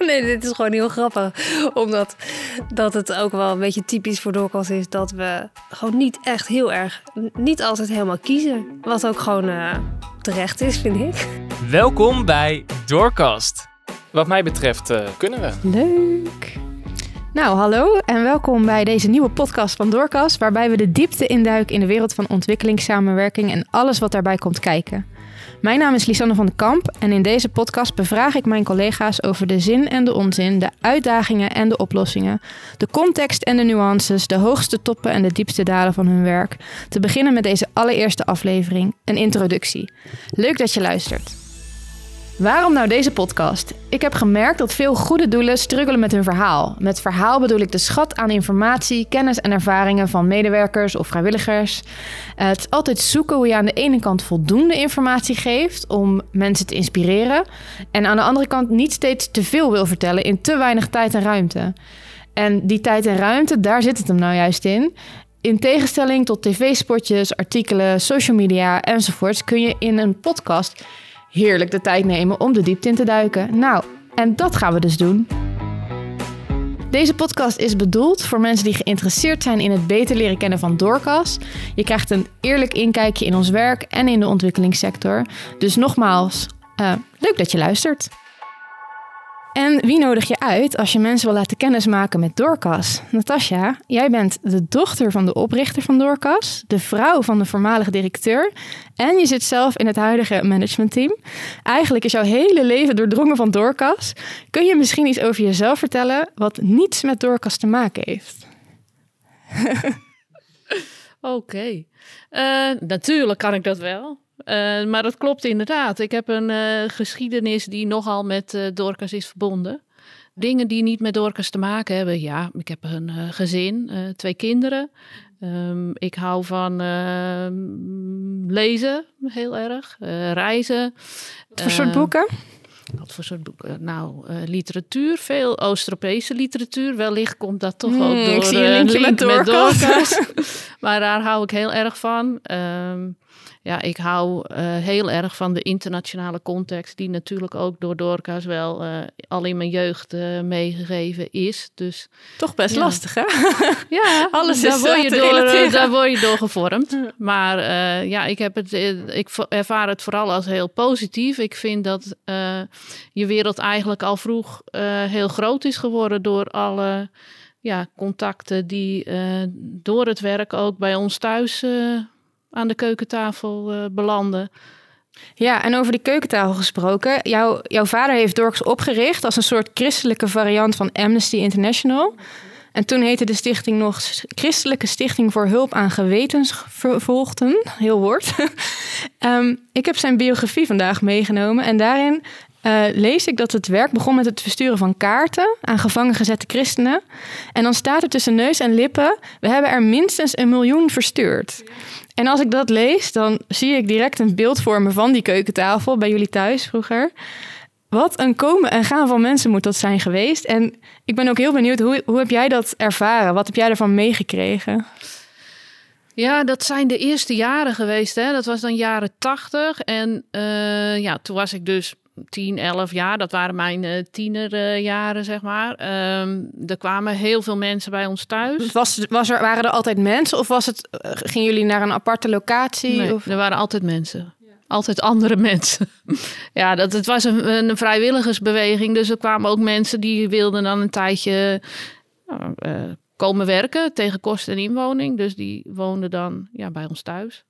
nee, dit is gewoon heel grappig. Omdat dat het ook wel een beetje typisch voor doorkast is dat we gewoon niet echt heel erg, niet altijd helemaal kiezen. Wat ook gewoon uh, terecht is, vind ik. Welkom bij Doorkast. Wat mij betreft uh, kunnen we. Leuk. Nou, hallo en welkom bij deze nieuwe podcast van Doorkast, waarbij we de diepte induiken in de wereld van ontwikkelingssamenwerking en alles wat daarbij komt kijken. Mijn naam is Lisanne van den Kamp en in deze podcast bevraag ik mijn collega's over de zin en de onzin, de uitdagingen en de oplossingen, de context en de nuances, de hoogste toppen en de diepste dalen van hun werk. Te beginnen met deze allereerste aflevering, een introductie. Leuk dat je luistert. Waarom nou deze podcast? Ik heb gemerkt dat veel goede doelen struggelen met hun verhaal. Met verhaal bedoel ik de schat aan informatie, kennis en ervaringen van medewerkers of vrijwilligers. Het is altijd zoeken hoe je aan de ene kant voldoende informatie geeft om mensen te inspireren. En aan de andere kant niet steeds te veel wil vertellen in te weinig tijd en ruimte. En die tijd en ruimte, daar zit het hem nou juist in. In tegenstelling tot tv-spotjes, artikelen, social media enzovoorts kun je in een podcast heerlijk de tijd nemen om de diepte in te duiken. Nou, en dat gaan we dus doen. Deze podcast is bedoeld voor mensen die geïnteresseerd zijn in het beter leren kennen van Doorkas. Je krijgt een eerlijk inkijkje in ons werk en in de ontwikkelingssector. Dus nogmaals, uh, leuk dat je luistert. En wie nodig je uit als je mensen wil laten kennismaken met Doorkas? Natasja, jij bent de dochter van de oprichter van Doorkas, de vrouw van de voormalige directeur en je zit zelf in het huidige managementteam. Eigenlijk is jouw hele leven doordrongen van Doorkas. Kun je misschien iets over jezelf vertellen wat niets met Doorkas te maken heeft? Oké, uh, natuurlijk kan ik dat wel. Uh, maar dat klopt inderdaad. Ik heb een uh, geschiedenis die nogal met uh, Dorcas is verbonden. Dingen die niet met Dorcas te maken hebben. Ja, ik heb een gezin, twee kinderen. Um, ik hou van ehm, lezen heel erg, reizen. Wat voor soort boeken? Wat voor soort boeken? Nou, literatuur, veel Oost-Europese literatuur. Wellicht komt dat toch hmm, ook door ik zie een link met Dorcas. maar daar hou ik heel erg van. Um, ja, ik hou uh, heel erg van de internationale context, die natuurlijk ook door Dorcas wel uh, al in mijn jeugd uh, meegegeven is. Dus, Toch best ja. lastig, hè? Ja, Alles daar, is word je door, daar word je door gevormd. Maar ja, ik, heb het, ik ervaar het vooral als heel positief. Ik vind dat je wereld eigenlijk al vroeg heel groot is geworden door alle ja, contacten die door het werk ook bij ons thuis aan de keukentafel uh, belanden. Ja, en over die keukentafel gesproken. Jouw, jouw vader heeft Dorks opgericht als een soort christelijke variant van Amnesty International. En toen heette de stichting nog Christelijke Stichting voor Hulp aan Gewetensvervolgden. Heel woord. um, ik heb zijn biografie vandaag meegenomen en daarin uh, lees ik dat het werk begon met het versturen van kaarten aan gevangen gezette christenen. En dan staat er tussen neus en lippen: we hebben er minstens een miljoen verstuurd. En als ik dat lees, dan zie ik direct een beeld vormen van die keukentafel bij jullie thuis vroeger. Wat een komen en gaan van mensen moet dat zijn geweest. En ik ben ook heel benieuwd, hoe, hoe heb jij dat ervaren? Wat heb jij ervan meegekregen? Ja, dat zijn de eerste jaren geweest. Hè? Dat was dan jaren tachtig. En uh, ja, toen was ik dus 10, 11 jaar. Dat waren mijn uh, tienerjaren, zeg maar. Um, er kwamen heel veel mensen bij ons thuis. Was, was er, waren er altijd mensen of was het, uh, gingen jullie naar een aparte locatie? Nee, of? er waren altijd mensen. Altijd andere mensen. ja, dat, het was een, een, vrijwilligersbeweging. Dus er kwamen ook mensen die wilden dan een tijdje uh, komen werken tegen kosten en inwoning. Dus die woonden dan ja, bij ons thuis.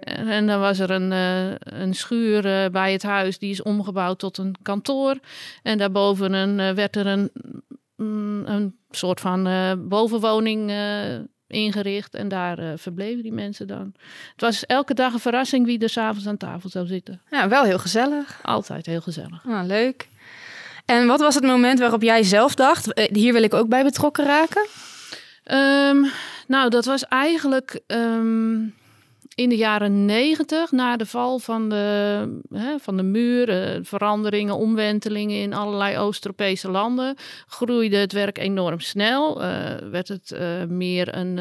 En, en, dan was er een, uh, een schuur uh, bij het huis, die is omgebouwd tot een kantoor. En daarboven een, uh, werd er een, mm, een soort van bovenwoning ingericht. En daar verbleven die mensen dan. Het was elke dag een verrassing wie er s'avonds aan tafel zou zitten. Ja, wel heel gezellig. Altijd heel gezellig. Ah, leuk. En wat was het moment waarop jij zelf dacht, hier wil ik ook bij betrokken raken? Um, nou, dat was eigenlijk um, in de jaren negentig, na de val van de, hè, van de muur, uh, veranderingen, omwentelingen in allerlei Oost-Europese landen, groeide het werk enorm snel. Uh, werd het uh, meer een,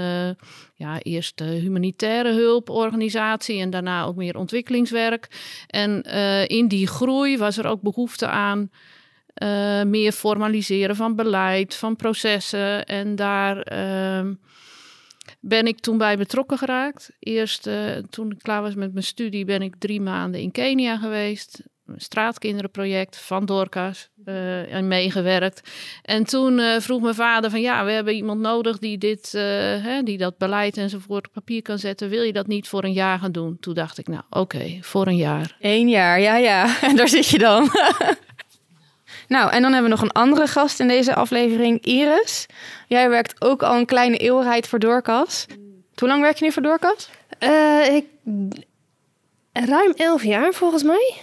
ja, eerst humanitaire hulporganisatie en daarna ook meer ontwikkelingswerk. En in die groei was er ook behoefte aan eh, meer formaliseren van beleid, van processen. En daar ehm, ben ik toen bij betrokken geraakt. Eerst eh, toen ik klaar was met mijn studie, ben ik drie maanden in Kenia geweest. Een straatkinderenproject van Dorcas uh, en meegewerkt. En toen vroeg mijn vader van ja, we hebben iemand nodig die dit, hè, die dat beleid enzovoort op papier kan zetten. Wil je dat niet voor een jaar gaan doen? Toen dacht ik, nou oké, voor een jaar. Eén jaar, ja ja. En daar zit je dan. Nou, en dan hebben we nog een andere gast in deze aflevering, Iris. Jij werkt ook al een kleine eeuwigheid voor Doorkas. Hoe lang werk je nu voor Doorkas? ik, ruim elf jaar volgens mij.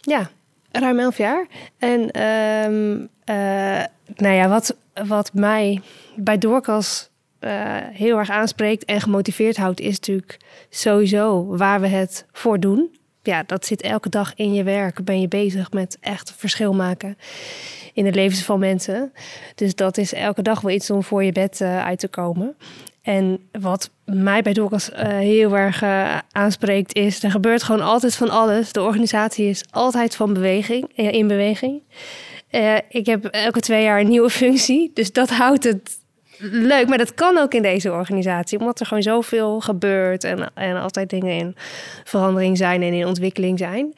Ja, ruim elf jaar. En um, uh, nou ja, wat, wat mij bij Doorkas uh, heel erg aanspreekt en gemotiveerd houdt, is natuurlijk sowieso waar we het voor doen. Ja, dat zit elke dag in je werk. Ben je bezig met echt verschil maken in de levens van mensen. Dus dat is elke dag wel iets om voor je bed uh, uit te komen. En wat mij bij Dorcas uh, heel erg uh, aanspreekt is... er gebeurt gewoon altijd van alles. De organisatie is altijd van beweging, in beweging. ik heb elke twee jaar een nieuwe functie. Dus dat houdt het leuk. Maar dat kan ook in deze organisatie. Omdat er gewoon zoveel gebeurt. En, en altijd dingen in verandering zijn en in ontwikkeling zijn.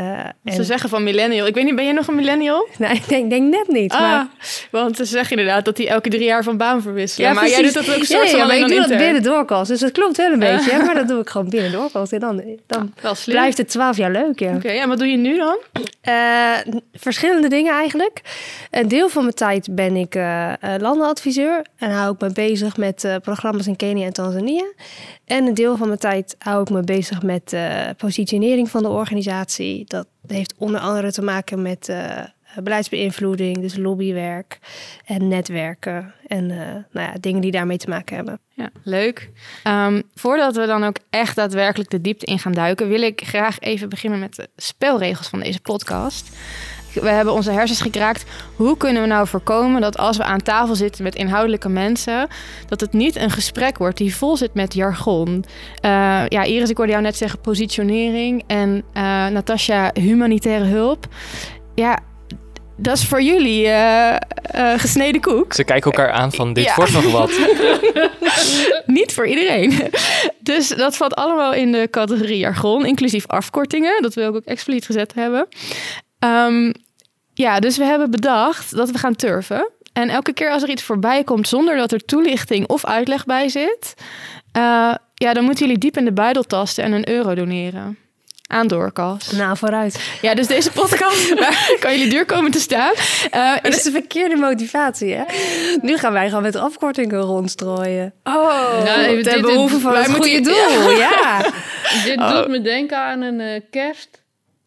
Uh, en... Ze zeggen van millennial. Ik weet niet, ben je nog een millennial? Nee, ik denk, denk net niet. Ah, maar... Want ze zeggen inderdaad dat die elke drie jaar van baan verwisselen. Ja, maar precies. jij doet dat ook soort ja, ja, maar ik doe dat binnen doorkast. Dus dat klopt wel een beetje. Hè? Maar dat doe ik gewoon binnen doorkast. En dan, dan ja, blijft het twaalf jaar leuk. Ja. Oké, okay, en wat doe je nu dan? Uh, verschillende dingen eigenlijk. Een deel van mijn tijd ben ik uh, landenadviseur. En hou ik me bezig met programma's in Kenia en Tanzania. En een deel van mijn tijd hou ik me bezig met positionering van de organisatie. Dat heeft onder andere te maken met uh, beleidsbeïnvloeding, dus lobbywerk en netwerken. En uh, nou ja, dingen die daarmee te maken hebben. Ja, leuk. Um, voordat we dan ook echt daadwerkelijk de diepte in gaan duiken, wil ik graag even beginnen met de spelregels van deze podcast we hebben onze hersens gekraakt. Hoe kunnen we nou voorkomen dat als we aan tafel zitten met inhoudelijke mensen, dat het niet een gesprek wordt die vol zit met jargon? Uh, ja, Iris, ik hoorde jou net zeggen positionering en uh, Natasja humanitaire hulp. Ja, dat is voor jullie uh, uh, gesneden koek. Ze kijken elkaar aan van dit ja. wordt nog wat. Niet voor iedereen. Dus dat valt allemaal in de categorie jargon, inclusief afkortingen. Dat wil ik ook expliciet gezet hebben. Um, ja, dus we hebben bedacht dat we gaan turven. En elke keer als er iets voorbij komt zonder dat er toelichting of uitleg bij zit, uh, ja, dan moeten jullie diep in de buidel tasten en een euro doneren. Aan doorkast. Nou, vooruit. Ja, dus deze podcast kan jullie duur komen te staan. Uh, is... Dat is een verkeerde motivatie, hè? Nu gaan wij gewoon met afkortingen rondstrooien. Oh, nou, ten behoeve van het goede doel. Ja. dit oh. doet me denken aan een uh, kerst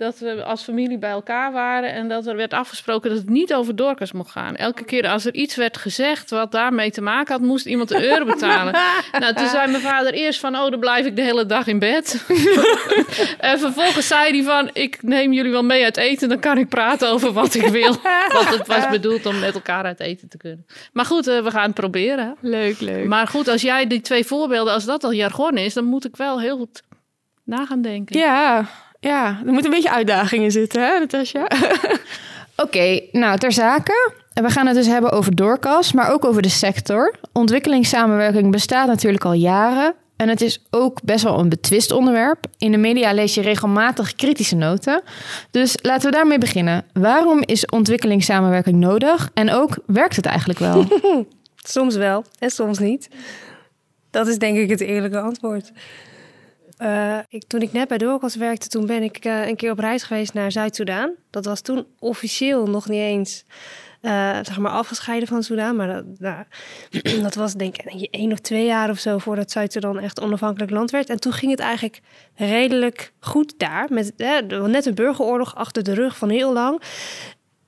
dat we als familie bij elkaar waren en dat er werd afgesproken dat het niet over Dorcas mocht gaan. Elke keer als er iets werd gezegd wat daarmee te maken had, moest iemand een euro betalen. nou, toen zei mijn vader eerst van, oh, dan blijf ik de hele dag in bed. en vervolgens zei hij van, ik neem jullie wel mee uit eten, dan kan ik praten over wat ik wil. Want het was bedoeld om met elkaar uit eten te kunnen. Maar goed, uh, we gaan het proberen. Leuk, leuk. Maar goed, als jij die twee voorbeelden, als dat al jargon is, dan moet ik wel heel goed na gaan denken. Ja, ja, er moet een beetje uitdaging in zitten, hè, Natasja? Oké, okay, nou, ter zake. We gaan het dus hebben over doorkas, maar ook over de sector. Ontwikkelingssamenwerking bestaat natuurlijk al jaren. En het is ook best wel een betwist onderwerp. In de media lees je regelmatig kritische noten. Dus laten we daarmee beginnen. Waarom is ontwikkelingssamenwerking nodig? En ook, werkt het eigenlijk wel? soms wel en soms niet. Dat is denk ik het eerlijke antwoord. Uh, ik, toen ik net bij Doorkas werkte, toen ben ik uh, een keer op reis geweest naar Zuid-Soedan. Dat was toen officieel nog niet eens uh, zeg maar afgescheiden van Soedan. Maar dat, dat was denk ik één of twee jaar of zo voordat Zuid-Soedan echt onafhankelijk land werd. En toen ging het eigenlijk redelijk goed daar. Met net een burgeroorlog achter de rug van heel lang.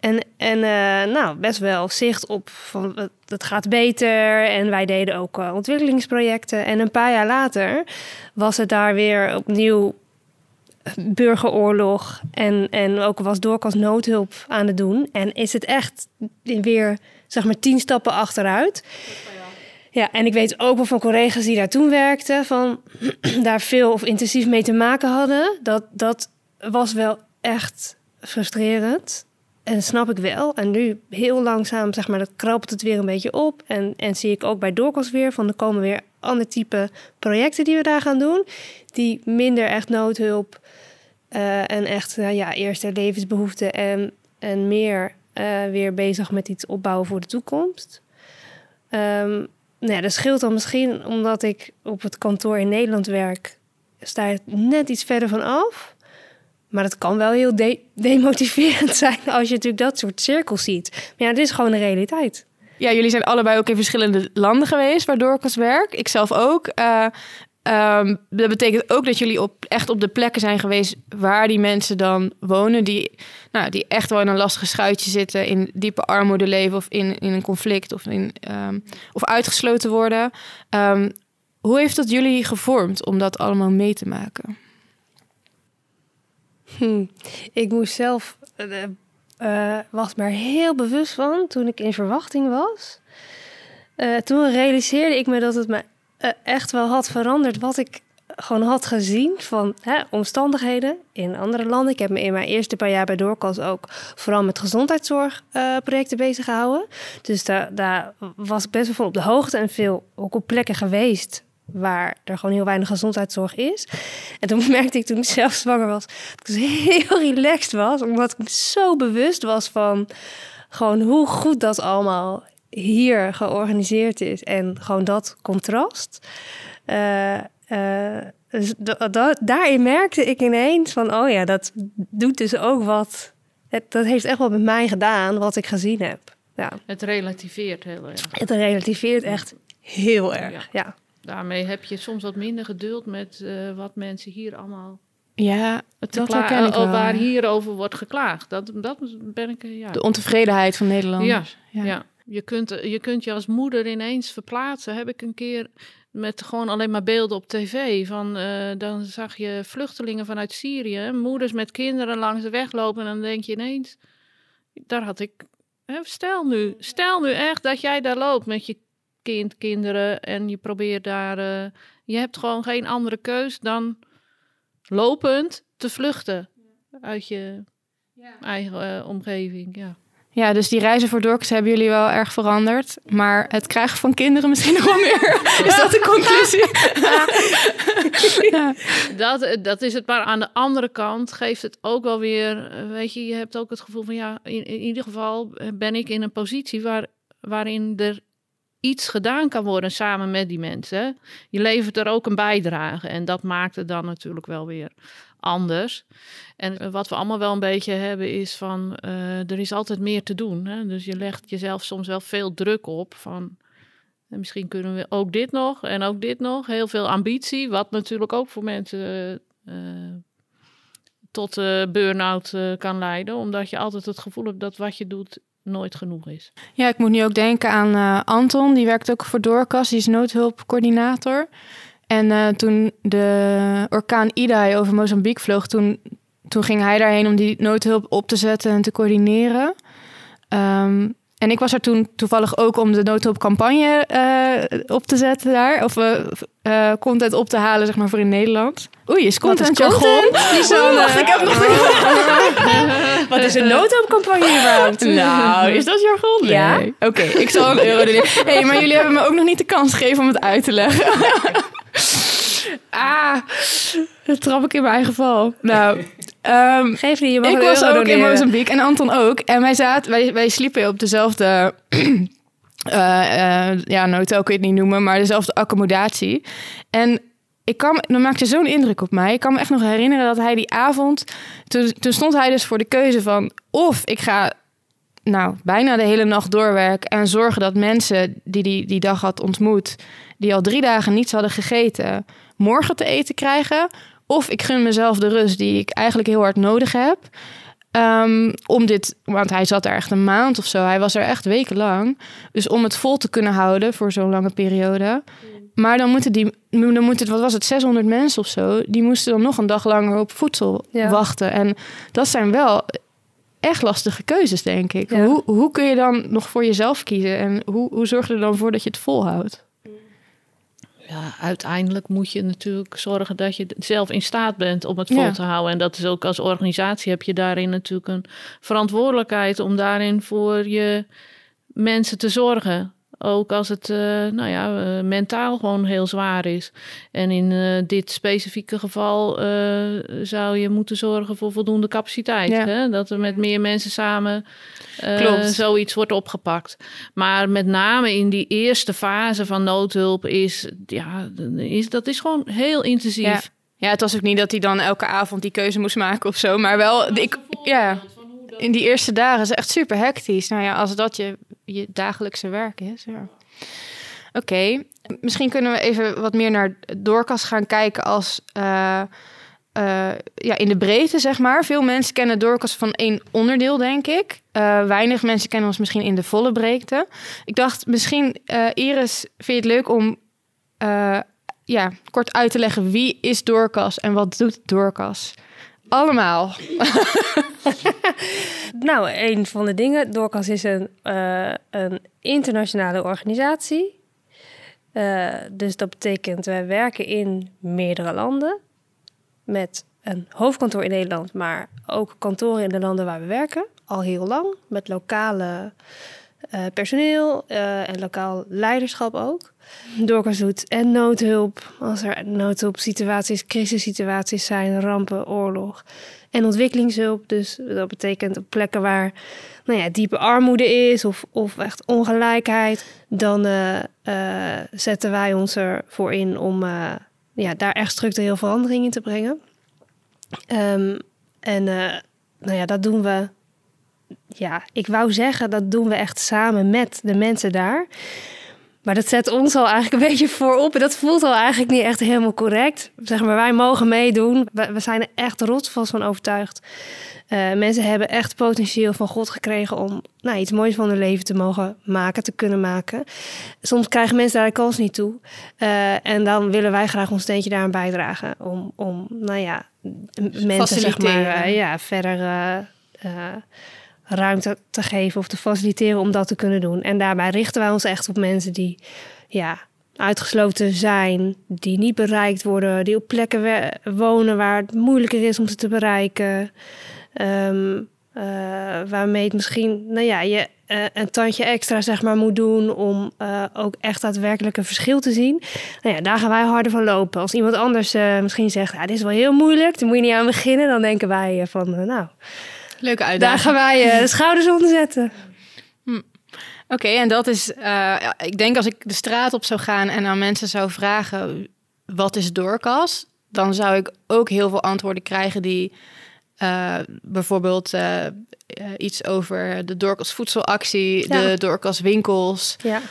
En, en uh, nou, best wel zicht op van het gaat beter. En wij deden ook uh, ontwikkelingsprojecten. En een paar jaar later was het daar weer opnieuw burgeroorlog. En, en ook was Doorkas noodhulp aan het doen. En is het echt weer, zeg maar, tien stappen achteruit. Ja, en ik weet ook wel van collega's die daar toen werkten, van daar veel of intensief mee te maken hadden. Dat, dat was wel echt frustrerend. En snap ik wel. En nu heel langzaam, zeg maar, dat krabbelt het weer een beetje op. En, en zie ik ook bij Doorkos weer van er komen weer andere type projecten die we daar gaan doen. Die minder echt noodhulp eh, en echt uh, ja, eerste levensbehoeften en, en meer uh, weer bezig met iets opbouwen voor de toekomst. Um, nou ja, dat scheelt dan misschien omdat ik op het kantoor in Nederland werk, sta ik net iets verder van af. Maar het kan wel heel de demotiverend zijn als je natuurlijk dat soort cirkels ziet. Maar ja, dit is gewoon de realiteit. Ja, jullie zijn allebei ook in verschillende landen geweest, waardoor ik als werk. Ik zelf ook. Uh, um, dat betekent ook dat jullie op, echt op de plekken zijn geweest waar die mensen dan wonen. Die, nou, die echt wel in een lastige schuitje zitten, in diepe armoede leven of in, in een conflict of, in, um, of uitgesloten worden. Um, hoe heeft dat jullie gevormd om dat allemaal mee te maken? Hm. Ik moest zelf, uh, was maar heel bewust van toen ik in verwachting was. Uh, toen realiseerde ik me dat het me echt wel had veranderd wat ik gewoon had gezien van hè, omstandigheden in andere landen. Ik heb me in mijn eerste paar jaar bij Doorkas ook vooral met gezondheidszorgprojecten bezig gehouden. Dus daar, daar was ik best wel op de hoogte en veel ook op plekken geweest waar er gewoon heel weinig gezondheidszorg is. En toen merkte ik toen ik zelf zwanger was, dat ik dus heel relaxed was, omdat ik zo bewust was van gewoon hoe goed dat allemaal hier georganiseerd is en gewoon dat contrast. Uh, uh, dus daarin merkte ik ineens van, oh ja, dat doet dus ook wat. Het, dat heeft echt wat met mij gedaan, wat ik gezien heb. Ja. Het relativeert heel erg. Het relativeert echt heel erg, ja. ja daarmee heb je soms wat minder geduld met uh, wat mensen hier allemaal. Ja, dat herken ik wel. Waar hierover wordt geklaagd. Dat, dat ben ik. Ja. De ontevredenheid van Nederlanders. Ja, ja. ja. Je, kunt, je kunt je als moeder ineens verplaatsen. Heb ik een keer met gewoon alleen maar beelden op tv. Van, uh, dan zag je vluchtelingen vanuit Syrië, moeders met kinderen langs de weg lopen. En dan denk je ineens, daar had ik. Hè, stel nu, stel nu echt dat jij daar loopt met je kind, kinderen. En je probeert daar. Uh, je hebt gewoon geen andere keus dan lopend te vluchten uit je ja. eigen uh, omgeving. Ja. Ja, dus die reizen voor Dorcas hebben jullie wel erg veranderd. Maar het krijgen van kinderen misschien nog wel meer. Is dat de conclusie? ja. dat, dat is het. Maar aan de andere kant geeft het ook wel weer... Weet je, je hebt ook het gevoel van... Ja, in, in ieder geval ben ik in een positie waar, waarin er iets gedaan kan worden samen met die mensen. Je levert er ook een bijdrage. En dat maakt het dan natuurlijk wel weer anders. En eh, wat we allemaal wel een beetje hebben is van uh, er is altijd meer te doen. Hè? Dus je legt jezelf soms wel veel druk op van en misschien kunnen we ook dit nog en ook dit nog. Heel veel ambitie, wat natuurlijk ook voor mensen uh, tot uh, burn-out kan leiden. Omdat je altijd het gevoel hebt dat wat je doet nooit genoeg is. Ja, ik moet nu ook denken aan uh, Anton. Die werkt ook voor Doorkas. Die is noodhulpcoördinator. En uh, toen de orkaan Idai over Mozambique vloog... Toen, toen ging hij daarheen om die noodhulp op te zetten en te coördineren. Um, en ik was er toen toevallig ook om de noodhulpcampagne uh, op te zetten daar. Of uh, content op te halen, zeg maar, voor in Nederland. Oei, is content jargon? Ik heb nog is een noodhulpcampagne überhaupt? Nou, is dat jargon? Nee. Ja. Oké, okay, ik zal een euro doen. hey, maar jullie hebben me ook nog niet de kans gegeven om het uit te leggen. ah, dat trap ik in mijn eigen val. Nou, um, Geef niet, je mag Ik was ook doneren. in Mozambique en Anton ook. En wij, zaten, wij, wij sliepen op dezelfde... Uh, uh, ja, een hotel kun je het niet noemen, maar dezelfde accommodatie. En ik kan, dan maakte zo'n indruk op mij. Ik kan me echt nog herinneren dat hij die avond... Toen, stond hij dus voor de keuze van... of ik ga nou, bijna de hele nacht doorwerken... en zorgen dat mensen die, die die dag had ontmoet... die al drie dagen niets hadden gegeten... morgen te eten krijgen... of ik gun mezelf de rust die ik eigenlijk heel hard nodig heb... Um, om dit, want hij zat er echt een maand of zo. Hij was er echt wekenlang. Dus om het vol te kunnen houden voor zo'n lange periode. Maar dan moeten die, dan moeten, wat was het, 600 mensen of zo, die moesten dan nog een dag langer op voedsel ja. wachten. En dat zijn wel echt lastige keuzes, denk ik. Ja. Hoe, hoe kun je dan nog voor jezelf kiezen en hoe, hoe zorg je er dan voor dat je het volhoudt? ja, uiteindelijk moet je natuurlijk zorgen dat je zelf in staat bent om het vol Ja. te houden. En dat is ook als organisatie heb je daarin natuurlijk een verantwoordelijkheid om daarin voor je mensen te zorgen. Ook als het uh, nou ja, uh, mentaal gewoon heel zwaar is. En in uh, dit specifieke geval zou je moeten zorgen voor voldoende capaciteit. Ja. Hè? Dat er met meer mensen samen Klopt. zoiets wordt opgepakt. Maar met name in die eerste fase van noodhulp is, ja, is dat is gewoon heel intensief. Ja. Ja, het was ook niet dat hij dan elke avond die keuze moest maken of zo. Maar wel, ik, ja, in die eerste dagen is het echt super hectisch. Nou ja, als dat je, je dagelijkse werk is. Ja. Oké, misschien kunnen we even wat meer naar Doorkas gaan kijken als... Uh, uh, ja, in de breedte, zeg maar. Veel mensen kennen Doorkas van één onderdeel, denk ik. Uh, weinig mensen kennen ons misschien in de volle breedte. Ik dacht, misschien, Iris, vind je het leuk om ja, kort uit te leggen... wie is Doorkas en wat doet Doorkas? Allemaal. nou, een van de dingen. Doorkas is een, een internationale organisatie. dus dat betekent, wij werken in meerdere landen met een hoofdkantoor in Nederland, maar ook kantoren in de landen waar we werken. Al heel lang, met lokale uh, personeel uh, en lokaal leiderschap ook. Doet en noodhulp, als er noodhulpsituaties, crisissituaties zijn, rampen, oorlog. En ontwikkelingshulp, dus dat betekent op plekken waar nou ja, diepe armoede is of, of echt ongelijkheid. Dan uh, zetten wij ons ervoor in om ja, daar echt structureel verandering in te brengen. Um, en nou ja, dat doen we. Ja, ik wou zeggen, dat doen we echt samen met de mensen daar. Maar dat zet ons al eigenlijk een beetje voorop. En dat voelt al eigenlijk niet echt helemaal correct. Zeg maar, wij mogen meedoen. We, we zijn er echt rotsvast van overtuigd. Uh, mensen hebben echt potentieel van God gekregen om nou, iets moois van hun leven te mogen maken, te kunnen maken. Soms krijgen mensen daar de kans niet toe. Uh, en dan willen wij graag ons steentje daaraan bijdragen. Om, om nou ja, mensen zeg maar, uh, ja, verder ruimte te geven of te faciliteren om dat te kunnen doen. En daarbij richten wij ons echt op mensen die ja, uitgesloten zijn, die niet bereikt worden, die op plekken wonen waar het moeilijker is om ze te bereiken. Um, uh, waarmee het misschien, nou ja, je uh, een tandje extra zeg maar moet doen om uh, ook echt daadwerkelijk een verschil te zien. Nou ja, daar gaan wij harder van lopen. Als iemand anders misschien zegt, ja, dit is wel heel moeilijk, daar moet je niet aan beginnen, dan denken wij van, nou, leuke uitdaging. Daar gaan wij de schouders onder zetten. Hm. Oké, okay, en dat is, ja, ik denk als ik de straat op zou gaan en aan mensen zou vragen, wat is doorkas? Dan zou ik ook heel veel antwoorden krijgen die uh, bijvoorbeeld uh, iets over de Dorcas voedselactie, ja. de Dorcas winkels. Ja.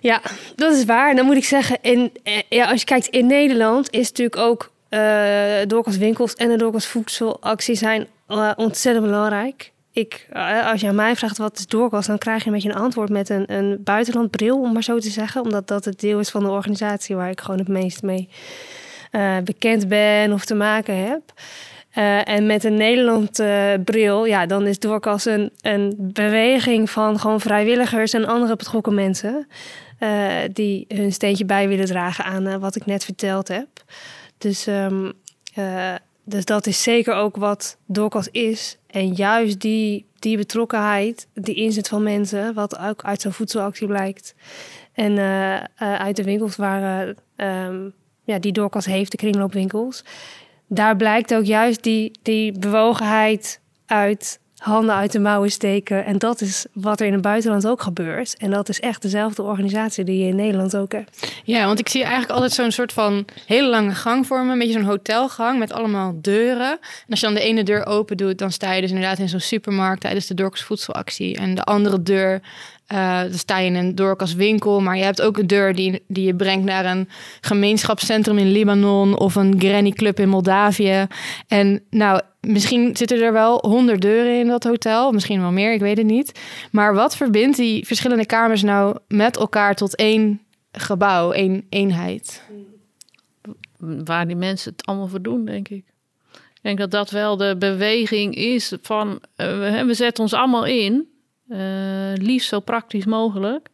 ja, dat is waar. En dan moet ik zeggen, in, ja, als je kijkt in Nederland is natuurlijk ook Dorcas winkels en de Dorcas voedselactie zijn ontzettend belangrijk. Ik, als je aan mij vraagt wat is Dorcas, dan krijg je een beetje een antwoord met een, een buitenlandbril, om maar zo te zeggen. Omdat dat het deel is van de organisatie waar ik gewoon het meest mee uh, bekend ben of te maken heb. Uh, en met een Nederland uh, bril, ja, dan is Doorkas een, een beweging van gewoon vrijwilligers en andere betrokken mensen. die hun steentje bij willen dragen aan wat ik net verteld heb. Dus, um, dus dat is zeker ook wat Doorkas is. En juist die, die betrokkenheid, die inzet van mensen, wat ook uit zo'n voedselactie blijkt. En uit de winkels waar um, ja, die doorkas heeft, de kringloopwinkels. Daar blijkt ook juist die, die bewogenheid uit handen uit de mouwen steken. En dat is wat er in het buitenland ook gebeurt. En dat is echt dezelfde organisatie die je in Nederland ook hebt. Ja, want ik zie eigenlijk altijd zo'n soort van hele lange gang voor me. Een beetje zo'n hotelgang met allemaal deuren. En als je dan de ene deur open doet, dan sta je dus inderdaad in zo'n supermarkt tijdens de Dorcas voedselactie. En de andere deur uh, dan sta je in een Dorcas winkel, maar je hebt ook een deur die, die je brengt naar een gemeenschapscentrum in Libanon of een granny club in Moldavië. En nou, misschien zitten er wel honderd deuren in dat hotel, misschien wel meer, ik weet het niet. Maar wat verbindt die verschillende kamers nou met elkaar tot één gebouw, één eenheid? Waar die mensen het allemaal voor doen, denk ik. Ik denk dat dat wel de beweging is van we, we zetten ons allemaal in. Uh, liefst zo praktisch mogelijk.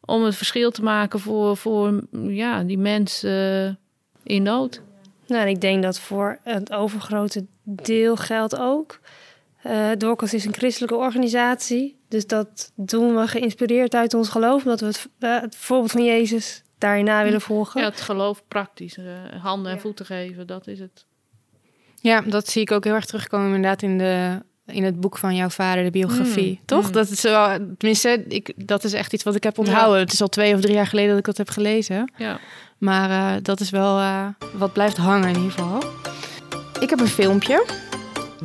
om het verschil te maken voor, voor ja, die mensen eh, in nood. Nou, en ik denk dat voor het overgrote deel geldt ook. Uh, Dorcas is een christelijke organisatie. Dus dat doen we geïnspireerd uit ons geloof. Dat we het, uh, het voorbeeld van Jezus daarin na willen volgen. Ja, het geloof praktisch. Uh, handen en voeten geven, dat is het. Ja, dat zie ik ook heel erg terugkomen inderdaad in, de, in het boek van jouw vader, de biografie. Mm. Toch? Mm. Dat, is wel, tenminste, ik, dat is echt iets wat ik heb onthouden. Ja. Het is al twee of drie jaar geleden dat ik dat heb gelezen. Ja. Maar uh, dat is wel uh, wat blijft hangen in ieder geval. Ik heb een filmpje.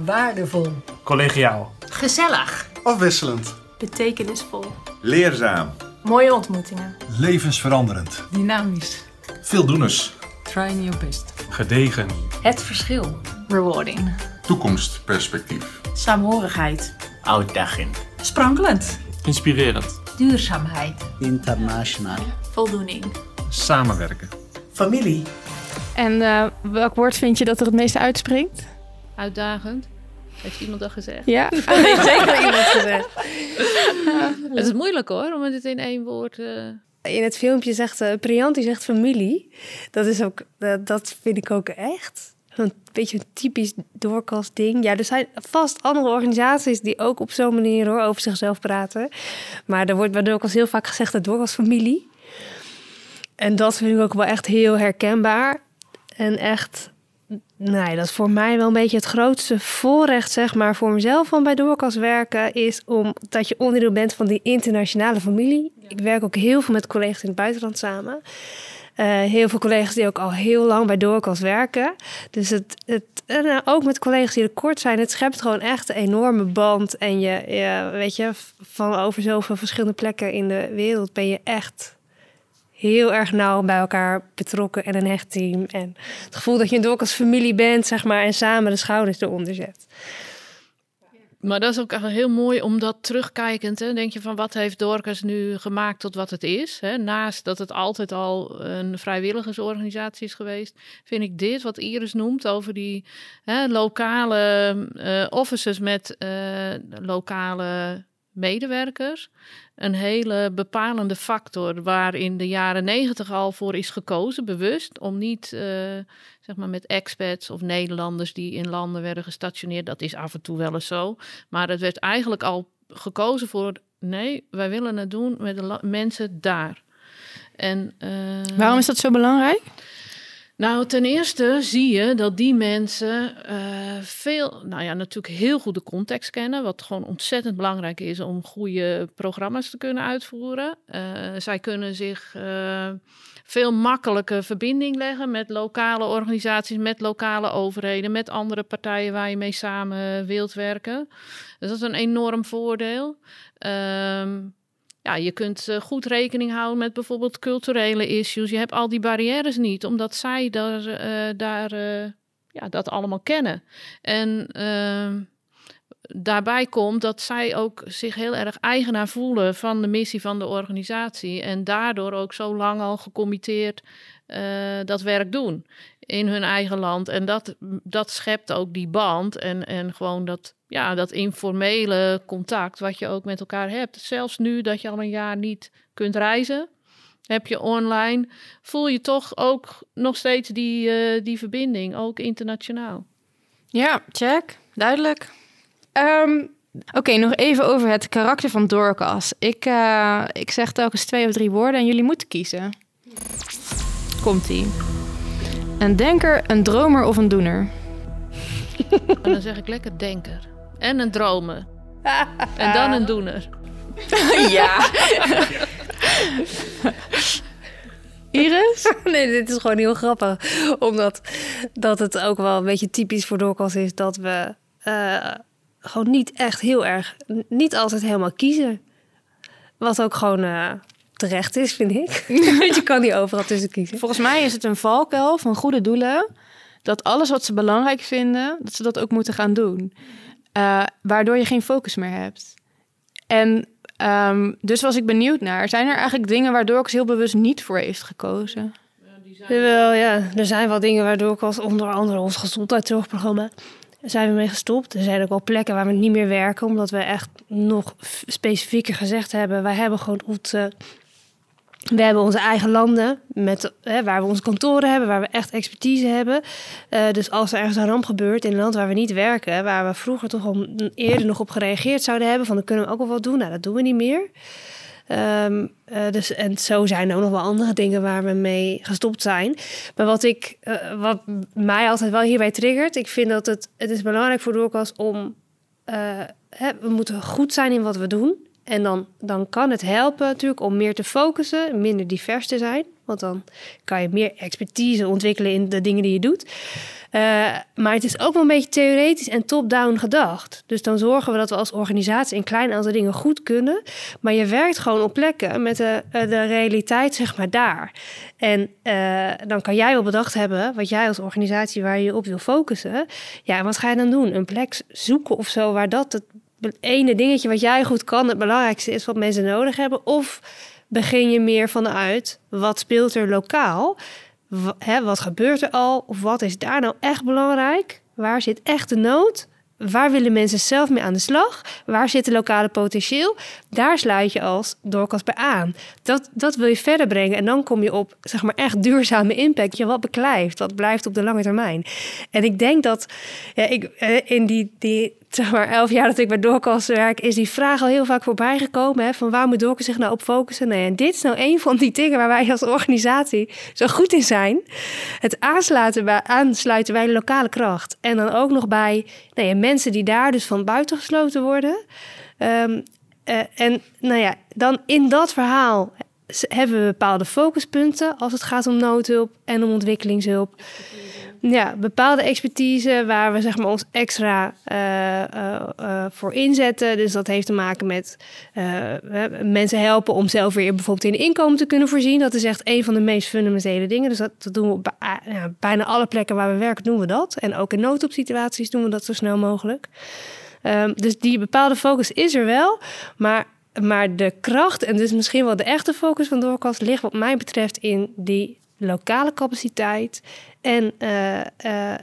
Waardevol. Collegiaal. Gezellig. Afwisselend. Betekenisvol. Leerzaam. Mooie ontmoetingen. Levensveranderend. Dynamisch. Veeldoeners. Trying your best. Gedegen. Het verschil. Rewarding. Toekomstperspectief. Saamhorigheid. Uitdaging. Sprankelend. Inspirerend. Duurzaamheid. Internationaal. Voldoening. Samenwerken. Familie. En uh, welk woord vind je dat er het meeste uitspringt? Uitdagend. Heeft iemand dat gezegd? Ja, heeft zeker iemand gezegd. Het is moeilijk hoor, om het in één woord... Uh... In het filmpje zegt uh, Priant, zegt familie. Dat, is ook, uh, dat vind ik ook echt een beetje een typisch doorkast ding. Ja, er zijn vast andere organisaties die ook op zo'n manier hoor, over zichzelf praten. Maar er wordt bij doorkast heel vaak gezegd dat doorkast familie. En dat vind ik ook wel echt heel herkenbaar. En echt Nee, dat is voor mij wel een beetje het grootste voorrecht, zeg maar, voor mezelf van bij Doorkas werken, is omdat je onderdeel bent van die internationale familie. Ik werk ook heel veel met collega's in het buitenland samen. Uh, heel veel collega's die ook al heel lang bij Doorkas werken. Dus het, het en uh, ook met collega's die er kort zijn, het schept gewoon echt een enorme band. En je, weet je, van over zoveel verschillende plekken in de wereld ben je echt heel erg nauw bij elkaar betrokken en een hecht team. En het gevoel dat je een als familie bent, zeg maar, en samen de schouders eronder zet. Maar dat is ook heel mooi om dat terugkijkend, hè, denk je van wat heeft Dorcas nu gemaakt tot wat het is. Hè? Naast dat het altijd al een vrijwilligersorganisatie is geweest, vind ik dit wat Iris noemt over die hè, lokale uh, offices met uh, lokale medewerkers een hele bepalende factor waar in de jaren negentig al voor is gekozen, bewust, om niet uh, zeg maar met expats of Nederlanders die in landen werden gestationeerd. Dat is af en toe wel eens zo. Maar het werd eigenlijk al gekozen voor nee, wij willen het doen met de mensen daar. En, uh, Waarom is dat zo belangrijk? Nou, ten eerste zie je dat die mensen uh, veel, nou ja, natuurlijk heel goed de context kennen, wat gewoon ontzettend belangrijk is om goede programma's te kunnen uitvoeren. Uh, zij kunnen zich uh, veel makkelijker verbinding leggen met lokale organisaties, met lokale overheden, met andere partijen waar je mee samen wilt werken. Dus dat is een enorm voordeel. Um, ja, je kunt uh, goed rekening houden met bijvoorbeeld culturele issues. Je hebt al die barrières niet, omdat zij daar, uh, daar uh, ja, dat allemaal kennen. En ehm, daarbij komt dat zij ook zich heel erg eigenaar voelen van de missie van de organisatie. En daardoor ook zo lang al gecommitteerd dat werk doen in hun eigen land. En dat, dat schept ook die band en, en gewoon dat ja, dat informele contact wat je ook met elkaar hebt. Zelfs nu dat je al een jaar niet kunt reizen, heb je online, voel je toch ook nog steeds die, uh, die verbinding, ook internationaal. Ja, check, duidelijk. Um, Oké, okay, nog even over het karakter van Dorcas. Ik, uh, ik zeg telkens twee of drie woorden en jullie moeten kiezen. Komt-ie. Een denker, een dromer of een doener? En dan zeg ik lekker denker. En een dromer. en dan een doener. ja. Iris? Nee, dit is gewoon heel grappig. Omdat dat het ook wel een beetje typisch voor Dorcas is dat we uh, gewoon niet echt heel erg, niet altijd helemaal kiezen. Wat ook gewoon uh, terecht is, vind ik. je kan niet overal tussen kiezen. Volgens mij is het een valkuil van goede doelen. Dat alles wat ze belangrijk vinden, dat ze dat ook moeten gaan doen. Uh, waardoor je geen focus meer hebt. En um, dus was ik benieuwd naar. Zijn er eigenlijk dingen waardoor ik heel bewust niet voor heeft gekozen? Wel, ja, er zijn wel dingen waardoor ik als onder andere ons gezondheidszorgprogramma zijn we mee gestopt. Er zijn ook wel plekken waar we niet meer werken, omdat we echt nog specifieker gezegd hebben: wij hebben gewoon onze We hebben onze eigen landen met, hè, waar we onze kantoren hebben, waar we echt expertise hebben. Uh, dus als er ergens een ramp gebeurt in een land waar we niet werken, waar we vroeger toch al eerder nog op gereageerd zouden hebben, van dan kunnen we ook wel wat doen. Nou, dat doen we niet meer. Um, uh, dus, en zo zijn er ook nog wel andere dingen waar we mee gestopt zijn. Maar wat, ik, wat mij altijd wel hierbij triggert, ik vind dat het, het is belangrijk voor Doorkas om. Hè, we moeten goed zijn in wat we doen. En dan, dan kan het helpen natuurlijk om meer te focussen, minder divers te zijn. Want dan kan je meer expertise ontwikkelen in de dingen die je doet. Uh, maar het is ook wel een beetje theoretisch en top-down gedacht. Dus dan zorgen we dat we als organisatie een klein aantal dingen goed kunnen. Maar je werkt gewoon op plekken met de, de realiteit, zeg maar, daar. En uh, dan kan jij wel bedacht hebben wat jij als organisatie waar je op wil focussen. Ja, wat ga je dan doen? Een plek zoeken of zo waar dat het ene dingetje wat jij goed kan het belangrijkste is wat mensen nodig hebben? Of begin je meer vanuit wat speelt er lokaal? Hè, wat gebeurt er al? Of wat is daar nou echt belangrijk? Waar zit echt de nood? Waar willen mensen zelf mee aan de slag? Waar zit de lokale potentieel? Daar sluit je als doorkast bij aan. Dat, dat wil je verder brengen. En dan kom je op zeg maar, echt duurzame impact. Je wat beklijft, wat blijft op de lange termijn. En ik denk dat ja, ik, eh, in die, die zeg maar elf jaar dat ik bij Doorkast werk, is die vraag al heel vaak voorbij gekomen. Hè, van waar moet Doorkast zich nou op focussen? Nee, en dit is nou een van die dingen waar wij als organisatie zo goed in zijn. Het aansluiten bij, aansluiten bij de lokale kracht. En dan ook nog bij nou mensen die daar dus van buiten gesloten worden. Um, uh, en nou ja, dan in dat verhaal hebben we bepaalde focuspunten als het gaat om noodhulp en om ontwikkelingshulp ja, bepaalde expertise waar we zeg maar, ons extra uh, uh, uh, voor inzetten. Dus dat heeft te maken met mensen helpen om zelf weer bijvoorbeeld in inkomen te kunnen voorzien. Dat is echt een van de meest fundamentele dingen. Dus dat, dat doen we op ja, bijna alle plekken waar we werken, doen we dat. En ook in noodopsituaties doen we dat zo snel mogelijk. Um, dus die bepaalde focus is er wel, maar maar de kracht en dus misschien wel de echte focus van Doorkast ligt wat mij betreft in die lokale capaciteit en uh, uh,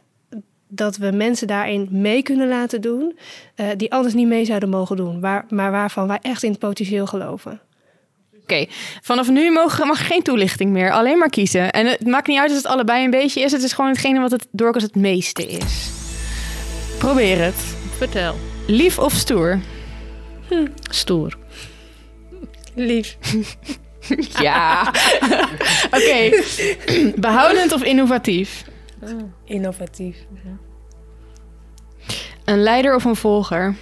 dat we mensen daarin mee kunnen laten doen uh, die anders niet mee zouden mogen doen, waar, maar waarvan wij echt in het potentieel geloven. Oké, okay. vanaf nu mag, mag geen toelichting meer, alleen maar kiezen. En het maakt niet uit als het allebei een beetje is, het is gewoon hetgene wat het doorkast het meeste is. Probeer het. Vertel. Lief of stoer? Hm. Stoer. Lief. ja. Oké. Okay. Behoudend of innovatief? Oh. Innovatief. Een leider of een volger?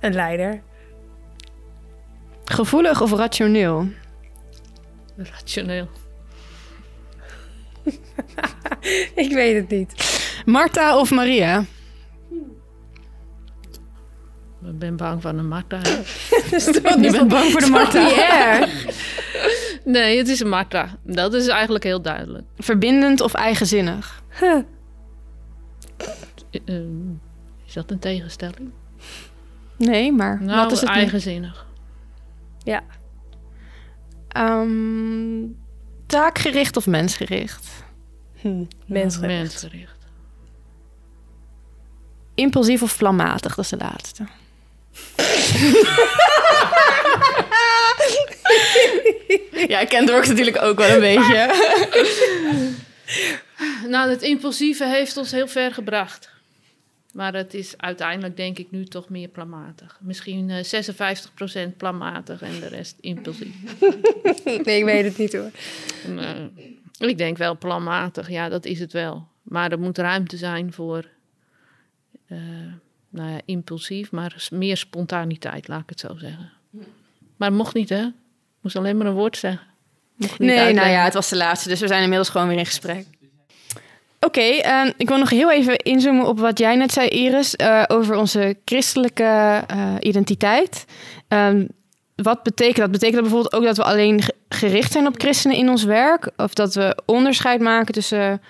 Een leider. Gevoelig of rationeel? Rationeel. Ik weet het niet. Marta of Maria? Ik ben bang van een Marta. Je bent bang voor de Marta? Ja. Nee, het is een Marta. Dat is eigenlijk heel duidelijk. Verbindend of eigenzinnig? Huh. Uh, is dat een tegenstelling? Nee, maar nou, wat is het eigenzinnig? Ja. Um, taakgericht of mensgericht? Hm, mensgericht. mensgericht. Impulsief of planmatig, dat is de laatste. ja, ik ken Dorks natuurlijk ook wel een beetje. nou, het impulsieve heeft ons heel ver gebracht. Maar het is uiteindelijk denk ik nu toch meer planmatig. Misschien uh, 56% planmatig en de rest impulsief. nee, ik weet het niet hoor. Uh, ik denk wel planmatig, ja, dat is het wel. Maar er moet ruimte zijn voor uh, nou ja, impulsief, maar meer spontaniteit, laat ik het zo zeggen. Maar het mocht niet, hè? moest alleen maar een woord zeggen. Nee, uitleggen. nou ja, het was de laatste, dus we zijn inmiddels gewoon weer in gesprek. Oké, okay, uh, ik wil nog heel even inzoomen op wat jij net zei, Iris, uh, over onze christelijke uh, identiteit. Um, wat betekent dat? Betekent dat bijvoorbeeld ook dat we alleen gericht zijn op christenen in ons werk? Of dat we onderscheid maken tussen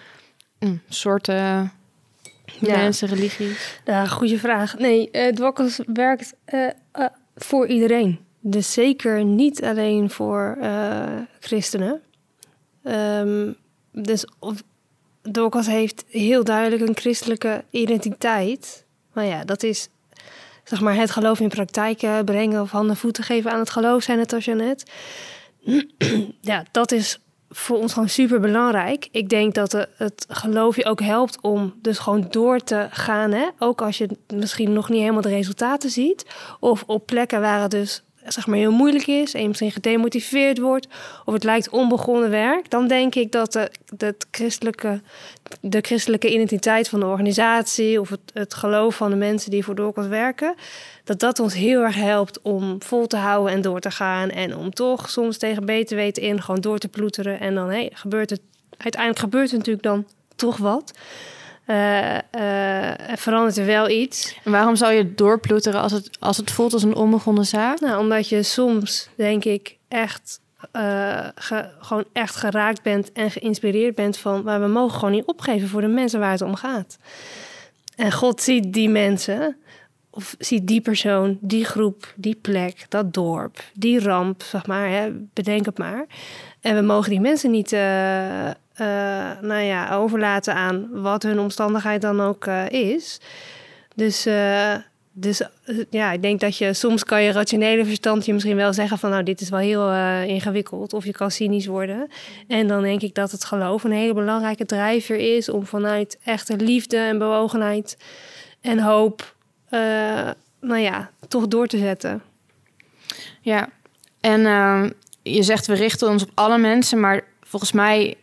mm, soorten ja. mensen, religies? Ja, goede vraag. Nee, uh, Dwakkels werkt uh, uh, voor iedereen. Dus zeker niet alleen voor christenen. Um, dus Dwakkels heeft heel duidelijk een christelijke identiteit. Maar ja, dat is zeg maar het geloof in praktijk brengen of handen voeten geven aan het geloof, zijn het als je net. ja, dat is voor ons gewoon super belangrijk. Ik denk dat het, geloof je ook helpt om dus gewoon door te gaan. Hè? Ook als je misschien nog niet helemaal de resultaten ziet. Of op plekken waar het dus zeg maar heel moeilijk is en je misschien gedemotiveerd wordt of het lijkt onbegonnen werk, dan denk ik dat de, de, christelijke, de christelijke identiteit van de organisatie of het, geloof van de mensen die voor Doorkast werken, dat dat ons heel erg helpt om vol te houden en door te gaan en om toch soms tegen beter weten in gewoon door te ploeteren en dan hey, gebeurt het uiteindelijk gebeurt er natuurlijk dan toch wat. Uh, verandert er wel iets. En waarom zou je doorploeteren als het, als het voelt als een onbegonnen zaak? Nou, omdat je soms, denk ik, echt, uh, gewoon echt geraakt bent en geïnspireerd bent van... maar we mogen gewoon niet opgeven voor de mensen waar het om gaat. En God ziet die mensen, of ziet die persoon, die groep, die plek, dat dorp, die ramp, zeg maar, hè, bedenk het maar. En we mogen die mensen niet uh, nou ja, overlaten aan wat hun omstandigheid dan ook uh, is. Dus, uh, dus ja, ik denk dat je soms kan je rationele verstand je misschien wel zeggen van nou dit is wel heel ingewikkeld of je kan cynisch worden. En dan denk ik dat het geloof een hele belangrijke drijver is om vanuit echte liefde en bewogenheid en hoop, nou ja, toch door te zetten. Ja, en je zegt we richten ons op alle mensen, maar volgens mij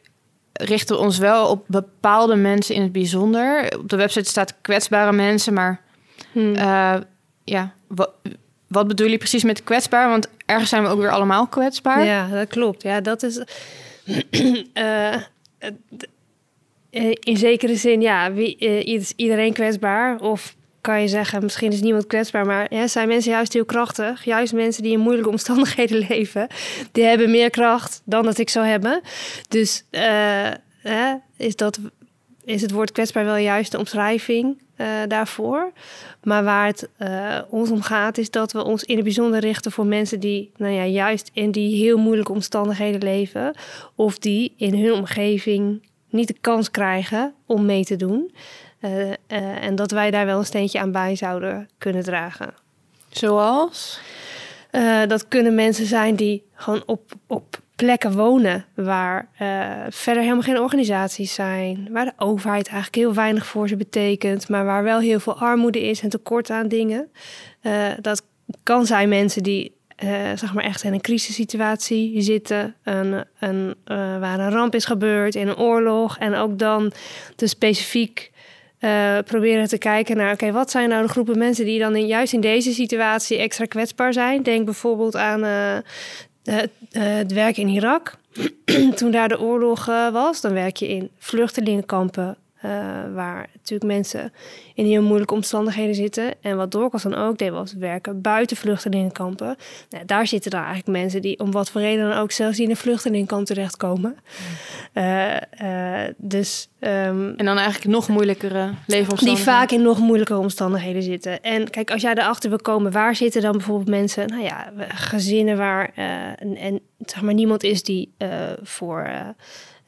richten we ons wel op bepaalde mensen in het bijzonder. Op de website staat kwetsbare mensen, maar hmm. uh, ja, wat, wat bedoel je precies met kwetsbaar? Want ergens zijn we ook weer allemaal kwetsbaar. Ja, dat klopt. Ja, dat is uh, in zekere zin, ja, wie, is iedereen kwetsbaar of kan je zeggen, misschien is niemand kwetsbaar, maar zijn mensen juist heel krachtig. Juist mensen die in moeilijke omstandigheden leven, die hebben meer kracht dan dat ik zou hebben. Dus uh, is, dat, is het woord kwetsbaar wel juist de omschrijving uh, daarvoor. Maar waar het uh, ons om gaat, is dat we ons in het bijzonder richten voor mensen die, nou ja, juist in die heel moeilijke omstandigheden leven, of die in hun omgeving niet de kans krijgen om mee te doen. Uh, uh, en dat wij daar wel een steentje aan bij zouden kunnen dragen. Zoals? Uh, dat kunnen mensen zijn die gewoon op, op plekken wonen waar verder helemaal geen organisaties zijn. Waar de overheid eigenlijk heel weinig voor ze betekent. Maar waar wel heel veel armoede is en tekort aan dingen. dat kan zijn mensen die uh, zeg maar echt in een crisissituatie zitten. Een, een, uh, waar een ramp is gebeurd in een oorlog. En ook dan te specifiek uh, proberen te kijken naar, oké, wat zijn nou de groepen mensen die dan in, juist in deze situatie extra kwetsbaar zijn? Denk bijvoorbeeld aan uh, het, het werk in Irak. Toen daar de oorlog was, dan werk je in vluchtelingenkampen uh, waar natuurlijk mensen in heel moeilijke omstandigheden zitten. En wat Dorcas dan ook deed, was werken buiten vluchtelingenkampen. Nou, daar zitten dan eigenlijk mensen die om wat voor reden dan ook zelfs in een vluchtelingenkamp terechtkomen. Uh, uh, dus, um, en dan eigenlijk nog moeilijkere leefomstandigheden. Die vaak in nog moeilijkere omstandigheden zitten. En kijk, als jij erachter wil komen, waar zitten dan bijvoorbeeld mensen, nou ja, gezinnen waar en, en zeg maar niemand is die voor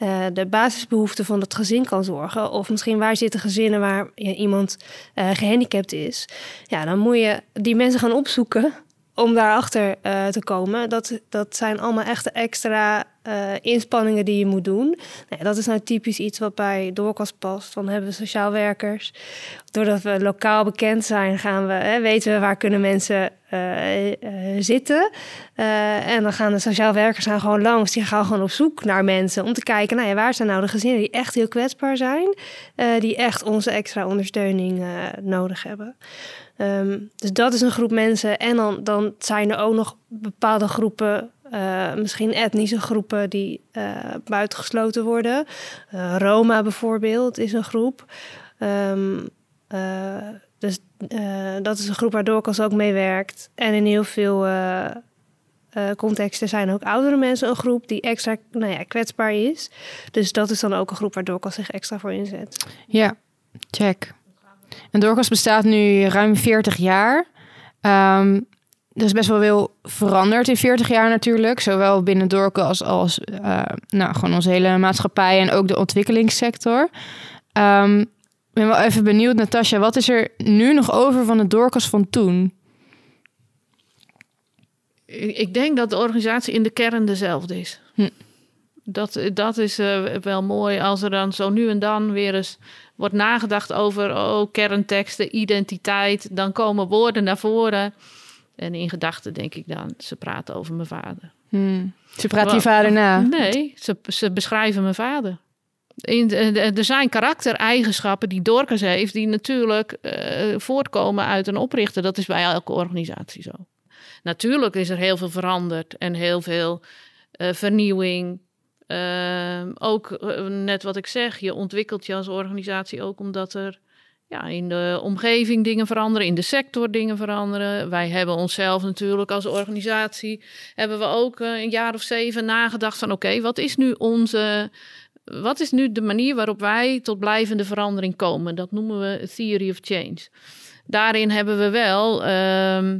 uh, de basisbehoeften van het gezin kan zorgen. Of misschien waar zitten gezinnen waar iemand uh, gehandicapt is. Ja, dan moet je die mensen gaan opzoeken om daarachter uh, te komen. Dat, dat zijn allemaal echte extra uh, inspanningen die je moet doen. Nou, dat is nou typisch iets wat bij Doorkast past. Dan hebben we sociaal werkers. Doordat we lokaal bekend zijn, gaan we, hè, weten we waar kunnen mensen uh, zitten. en dan gaan de sociaal werkers gaan gewoon langs. Die gaan gewoon op zoek naar mensen om te kijken, nou ja, waar zijn nou de gezinnen die echt heel kwetsbaar zijn, die echt onze extra ondersteuning nodig hebben. Um, dus dat is een groep mensen. En dan, dan zijn er ook nog bepaalde groepen uh, misschien etnische groepen die uh, buitengesloten worden. Uh, Roma bijvoorbeeld is een groep. Um, dus dat is een groep waar Dorcas ook mee werkt. En in heel veel contexten zijn ook oudere mensen een groep die extra nou ja, kwetsbaar is. Dus dat is dan ook een groep waar Dorcas zich extra voor inzet. Ja, check. En Dorcas bestaat nu ruim 40 jaar. Um, er is best wel veel veranderd in 40 jaar natuurlijk. Zowel binnen Dorcas als uh, nou, gewoon onze hele maatschappij en ook de ontwikkelingssector. Um, ik ben wel even benieuwd, Natasja, wat is er nu nog over van de Dorcas van toen? Ik ik denk dat de organisatie in de kern dezelfde is. Hm. Dat, dat is eh, wel mooi als er dan zo nu en dan weer eens wordt nagedacht over oh, kernteksten, identiteit. Dan komen woorden naar voren. En in gedachten denk ik dan, ze praten over mijn vader. Hmm. Ze praat Wa- vader na. Nee, ze, ze beschrijven mijn vader. In, er zijn karaktereigenschappen die Dorcas heeft, die natuurlijk eh, voortkomen uit een oprichter. Dat is bij elke organisatie zo. Natuurlijk is er heel veel veranderd en heel veel eh, vernieuwing. Ehm, ook eh, net wat ik zeg, je ontwikkelt je als organisatie ook omdat er ja, in de omgeving dingen veranderen, in de sector dingen veranderen. Wij hebben onszelf natuurlijk als organisatie, hebben we ook eh, een jaar of zeven nagedacht van oké, wat is nu onze, wat is nu de manier waarop wij tot blijvende verandering komen? Dat noemen we theory of change. Daarin hebben we wel ehm,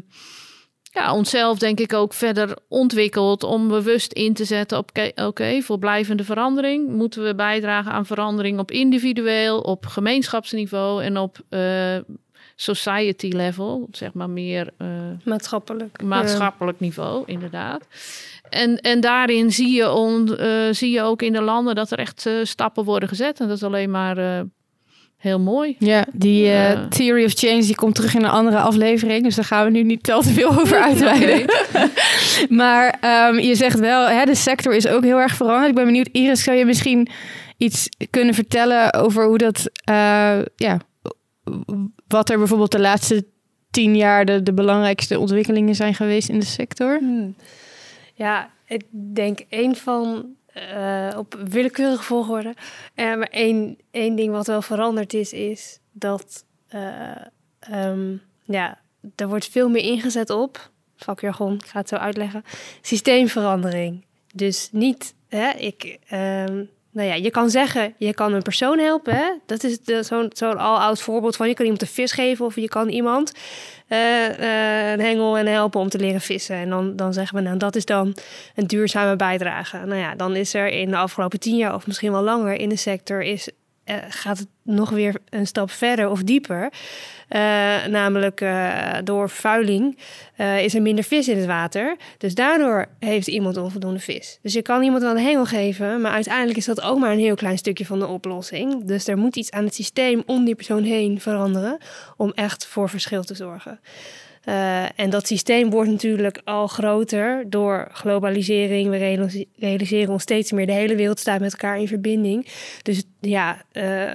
ja, onszelf denk ik ook verder ontwikkeld om bewust in te zetten op oké, voor blijvende verandering moeten we bijdragen aan verandering op individueel, op gemeenschapsniveau en op eh, society level, zeg maar meer eh, Maatschappelijk. maatschappelijk niveau, inderdaad. En, en daarin zie je, on, eh, zie je ook in de landen dat er echt eh, stappen worden gezet. En dat is alleen maar eh, heel mooi. Ja, die eh. Theory of Change die komt terug in een andere aflevering. Dus daar gaan we nu niet al te veel over uitweiden. maar ehm, je zegt wel, hè, de sector is ook heel erg veranderd. Ik ben benieuwd, Iris, zou je misschien iets kunnen vertellen over hoe dat, eh, ja, wat er bijvoorbeeld de laatste tien jaar de, de belangrijkste ontwikkelingen zijn geweest in de sector? Hmm. Ja, ik denk één van eh, op willekeurige volgorde. Eh, maar één, één ding wat wel veranderd is, is dat eh, ehm, ja, er wordt veel meer ingezet op, vakjargon, ik ga het zo uitleggen, systeemverandering. Dus niet, hè, ik, ehm, nou ja, je kan zeggen, je kan een persoon helpen. Dat is zo'n zo'n al-oud voorbeeld van je kan iemand een vis geven of je kan iemand eh, eh, een hengel en helpen om te leren vissen. En dan, dan zeggen we, nou, dat is dan een duurzame bijdrage. Nou ja, dan is er in de afgelopen tien jaar of misschien wel langer in de sector is, eh, gaat het nog weer een stap verder of dieper. Eh, namelijk eh, door vervuiling is er minder vis in het water. Dus daardoor heeft iemand onvoldoende vis. Dus je kan iemand wel een hengel geven, maar uiteindelijk is dat ook maar een heel klein stukje van de oplossing. Dus er moet iets aan het systeem om die persoon heen veranderen om echt voor verschil te zorgen. Eh, en dat systeem wordt natuurlijk al groter door globalisering. We realis- realiseren ons steeds meer. De hele wereld staat met elkaar in verbinding. Dus ja, eh,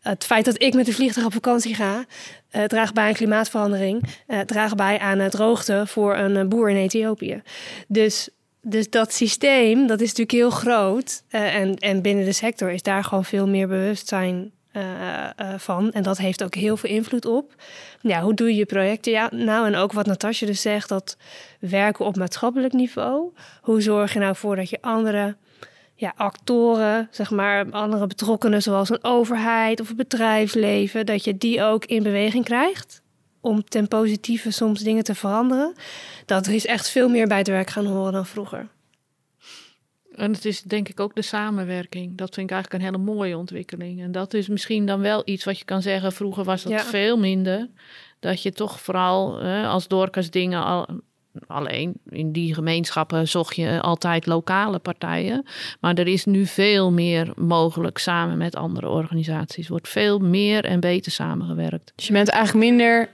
het feit dat ik met een vliegtuig op vakantie ga, eh, draagt bij aan klimaatverandering. draagt bij aan het droogte voor een boer in Ethiopië. Dus, dus dat systeem, dat is natuurlijk heel groot. en, en binnen de sector is daar gewoon veel meer bewustzijn van. En dat heeft ook heel veel invloed op. Ja, hoe doe je je projecten? Ja, nou, en ook wat Natasja dus zegt, dat werken op maatschappelijk niveau. Hoe zorg je nou voor dat je andere ja, actoren, zeg maar, andere betrokkenen, zoals een overheid of het bedrijfsleven, dat je die ook in beweging krijgt om ten positieve soms dingen te veranderen. Dat is echt veel meer bij het werk gaan horen dan vroeger. En het is denk ik ook de samenwerking. Dat vind ik eigenlijk een hele mooie ontwikkeling. En dat is misschien dan wel iets wat je kan zeggen. Vroeger was dat Ja. veel minder. Dat je toch vooral eh, als Dorcas dingen al, alleen in die gemeenschappen zocht je altijd lokale partijen. Maar er is nu veel meer mogelijk samen met andere organisaties. Wordt veel meer en beter samengewerkt. Dus je bent eigenlijk minder,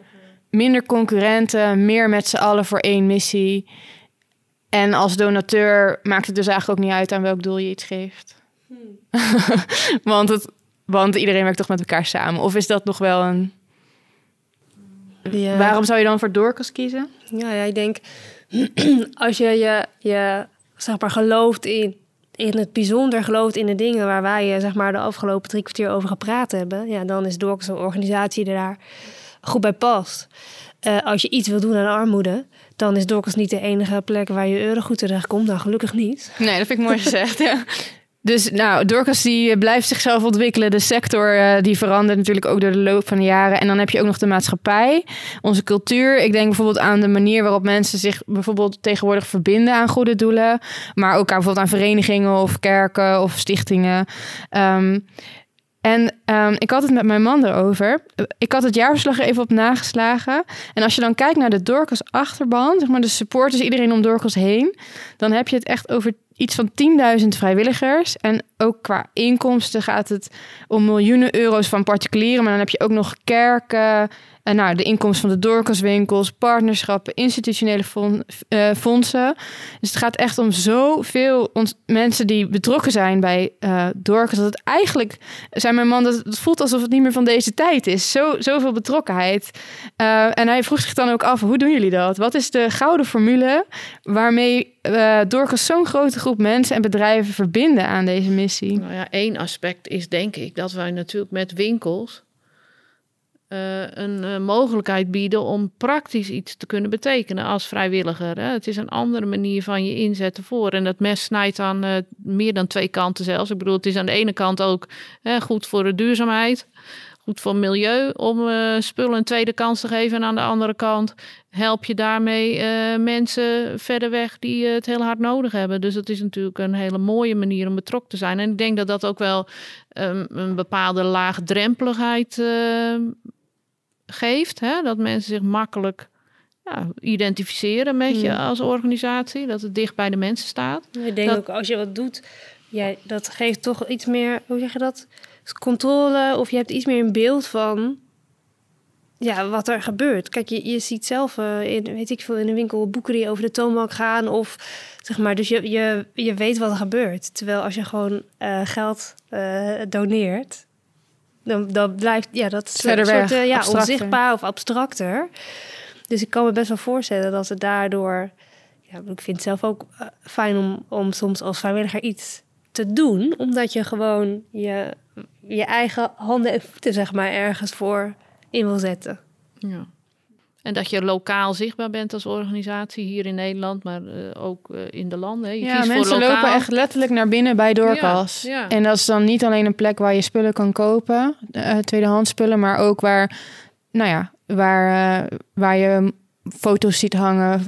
minder concurrenten, meer met z'n allen voor één missie. En als donateur maakt het dus eigenlijk ook niet uit aan welk doel je iets geeft. want, het, want iedereen werkt toch met elkaar samen. Of is dat nog wel een... Ja. Waarom zou je dan voor Dorcas kiezen? Ja, ja, ik denk als je je, je zeg maar, gelooft in, in het bijzonder, gelooft in de dingen waar wij eh, zeg maar, de afgelopen drie kwartier over gepraat hebben, ja, dan is Dorcas een organisatie die daar goed bij past. Eh, als je iets wil doen aan armoede, dan is Dorcas niet de enige plek waar je eurogoed terecht komt. Nou, gelukkig niet. Nee, dat vind ik mooi gezegd. Ja. Dus nou, Dorcas die eh, blijft zichzelf ontwikkelen. De sector eh, die verandert natuurlijk ook door de loop van de jaren. En dan heb je ook nog de maatschappij, onze cultuur. Ik denk bijvoorbeeld aan de manier waarop mensen zich bijvoorbeeld tegenwoordig verbinden aan goede doelen. Maar ook aan bijvoorbeeld aan verenigingen of kerken of stichtingen. Ehm, En um, ik had het met mijn man erover. Ik had het jaarverslag er even op nageslagen. En als je dan kijkt naar de Dorcas achterban, zeg maar de supporters, iedereen om Dorcas heen, dan heb je het echt over iets van 10.000 vrijwilligers. En ook qua inkomsten gaat het om miljoenen euro's van particulieren. Maar dan heb je ook nog kerken, en nou, de inkomsten van de doorkaswinkels, partnerschappen, institutionele eh, fondsen. Dus het gaat echt om zoveel mensen die betrokken zijn bij uh. Dat het eigenlijk, zijn mijn man, dat het voelt alsof het niet meer van deze tijd is. Zo, zoveel betrokkenheid. En hij vroeg zich dan ook af, hoe doen jullie dat? Wat is de gouden formule waarmee uh, Dorcas zo'n grote groep mensen en bedrijven verbinden aan deze missie? Nou ja, één aspect is denk ik dat wij natuurlijk met winkels uh, een uh, mogelijkheid bieden om praktisch iets te kunnen betekenen als vrijwilliger. Hè. Het is een andere manier van je inzetten voor. En dat mes snijdt aan uh, meer dan twee kanten zelfs. Ik bedoel, het is aan de ene kant ook goed voor de duurzaamheid, goed voor milieu om spullen een tweede kans te geven. En aan de andere kant help je daarmee mensen verder weg die het heel hard nodig hebben. Dus het is natuurlijk een hele mooie manier om betrokken te zijn. En ik denk dat dat ook wel um, een bepaalde laagdrempeligheid geeft. Hè? Dat mensen zich makkelijk ja, identificeren met je als organisatie. Dat het dicht bij de mensen staat. Ik denk dat... ook als je wat doet, dat geeft toch iets meer, hoe zeg je dat? Controle of je hebt iets meer een beeld van ja, wat er gebeurt. Kijk, je, je ziet zelf uh, in, weet ik veel, in een winkel boeken die over de toonbank gaan of zeg maar, dus je, je, je weet wat er gebeurt. Terwijl als je gewoon uh, geld uh, doneert, dan, dan blijft ja, dat is Verder een soort, weg, ja, abstracter. onzichtbaar of abstracter. Dus ik kan me best wel voorstellen dat het daardoor... Ja, ik vind het zelf ook fijn om, om soms als vrijwilliger iets te doen. Omdat je gewoon je, je eigen handen en voeten zeg maar, ergens voor in wil zetten. Ja. En dat je lokaal zichtbaar bent als organisatie hier in Nederland, maar uh, ook uh, in de landen. Hè. Je ja, kiest mensen voor lokaal. lopen echt letterlijk naar binnen bij Doorkas. Ja, ja. En dat is dan niet alleen een plek waar je spullen kan kopen, uh, tweedehands spullen, maar ook waar, nou ja, waar, waar je foto's ziet hangen,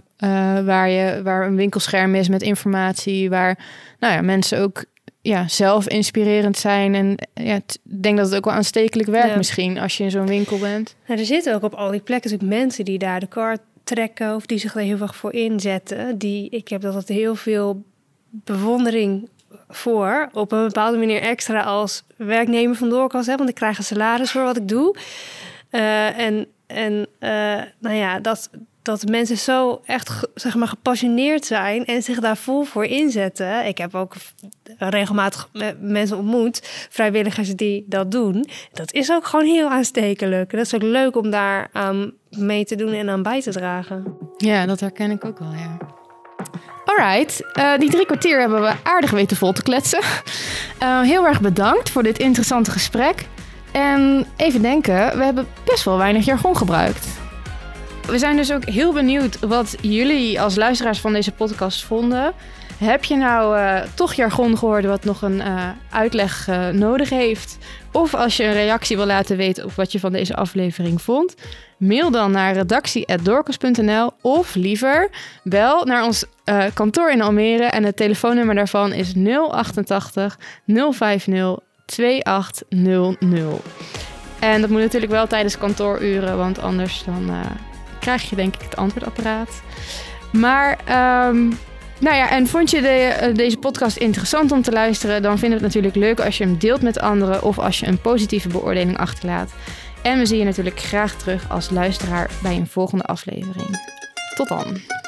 waar, je, waar een winkelscherm is met informatie, waar nou ja, mensen ook ja, zelf inspirerend zijn. En ja, ik denk dat het ook wel aanstekelijk werkt ja. misschien als je in zo'n winkel bent. Nou, er zitten ook op al die plekken dus mensen die daar de kar trekken of die zich er heel erg voor inzetten. Die, ik heb dat heel veel bewondering voor. Op een bepaalde manier extra als werknemer van Doorkas. Hè, want ik krijg een salaris voor wat ik doe. Uh, en en uh, nou ja, dat, dat mensen zo echt zeg maar, gepassioneerd zijn en zich daar vol voor inzetten. Ik heb ook regelmatig mensen ontmoet, vrijwilligers die dat doen. Dat is ook gewoon heel aanstekelijk. Dat is ook leuk om daar aan mee te doen en aan bij te dragen. Ja, dat herken ik ook wel, ja. Alright, uh, die drie kwartier hebben we aardig weten vol te kletsen. Uh, heel erg bedankt voor dit interessante gesprek. En even denken, we hebben best wel weinig jargon gebruikt. We zijn dus ook heel benieuwd wat jullie als luisteraars van deze podcast vonden. Heb je nou uh, toch jargon gehoord wat nog een uh, uitleg uh, nodig heeft? Of als je een reactie wil laten weten op wat je van deze aflevering vond, mail dan naar redactie.dorcas.nl of liever bel naar ons kantoor in Almere en het telefoonnummer daarvan is 088 050 2800. En dat moet natuurlijk wel tijdens kantooruren, want anders dan krijg je denk ik het antwoordapparaat. Maar, um, nou ja, en vond je de, deze podcast interessant om te luisteren? Dan vinden we het natuurlijk leuk als je hem deelt met anderen of als je een positieve beoordeling achterlaat. En we zien je natuurlijk graag terug als luisteraar bij een volgende aflevering. Tot dan!